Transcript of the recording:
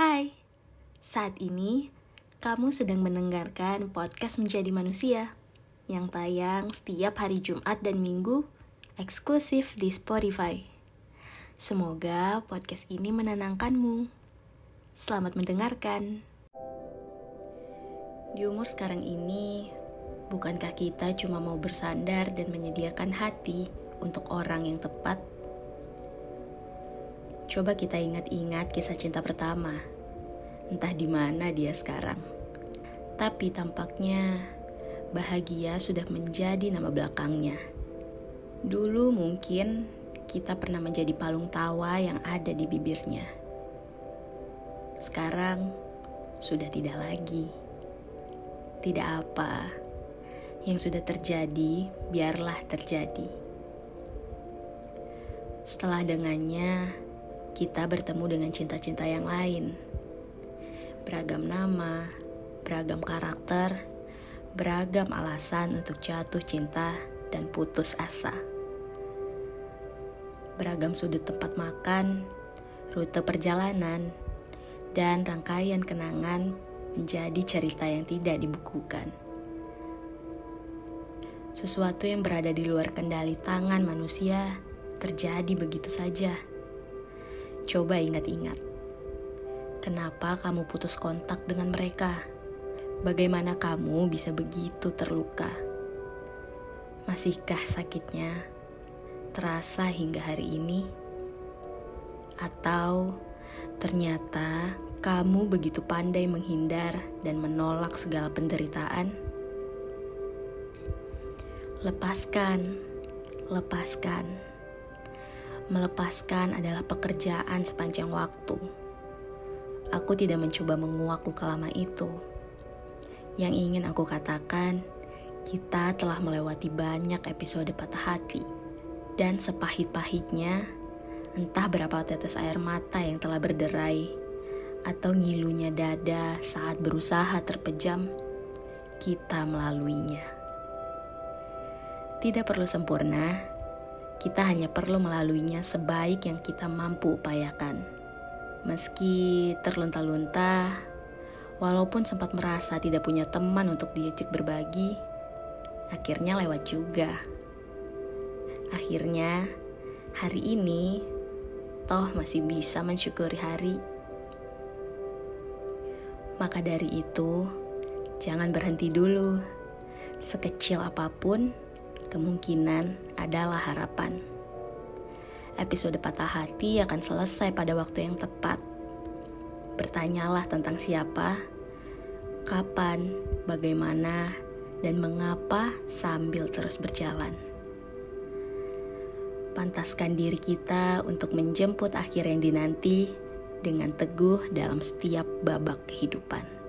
Hai, saat ini kamu sedang mendengarkan podcast Menjadi Manusia yang tayang setiap hari Jumat dan Minggu eksklusif di Spotify. Semoga podcast ini menenangkanmu. Selamat mendengarkan. Di umur sekarang ini, bukankah kita cuma mau bersandar dan menyediakan hati untuk orang yang tepat Coba kita ingat-ingat kisah cinta pertama. Entah di mana dia sekarang. Tapi tampaknya bahagia sudah menjadi nama belakangnya. Dulu mungkin kita pernah menjadi palung tawa yang ada di bibirnya. Sekarang sudah tidak lagi. Tidak apa. Yang sudah terjadi, biarlah terjadi. Setelah dengannya, kita bertemu dengan cinta-cinta yang lain. Beragam nama, beragam karakter, beragam alasan untuk jatuh cinta dan putus asa. Beragam sudut tempat makan, rute perjalanan, dan rangkaian kenangan menjadi cerita yang tidak dibukukan. Sesuatu yang berada di luar kendali tangan manusia terjadi begitu saja Coba ingat-ingat. Kenapa kamu putus kontak dengan mereka? Bagaimana kamu bisa begitu terluka? Masihkah sakitnya terasa hingga hari ini? Atau ternyata kamu begitu pandai menghindar dan menolak segala penderitaan? Lepaskan, lepaskan. Melepaskan adalah pekerjaan sepanjang waktu. Aku tidak mencoba menguak luka lama itu. Yang ingin aku katakan, kita telah melewati banyak episode patah hati. Dan sepahit-pahitnya, entah berapa tetes air mata yang telah berderai, atau ngilunya dada saat berusaha terpejam, kita melaluinya. Tidak perlu sempurna, kita hanya perlu melaluinya sebaik yang kita mampu upayakan. Meski terlunta-lunta, walaupun sempat merasa tidak punya teman untuk diajak berbagi, akhirnya lewat juga. Akhirnya, hari ini toh masih bisa mensyukuri hari. Maka dari itu, jangan berhenti dulu. Sekecil apa pun, kemungkinan adalah harapan. Episode patah hati akan selesai pada waktu yang tepat. Bertanyalah tentang siapa, kapan, bagaimana, dan mengapa sambil terus berjalan. Pantaskan diri kita untuk menjemput akhir yang dinanti dengan teguh dalam setiap babak kehidupan.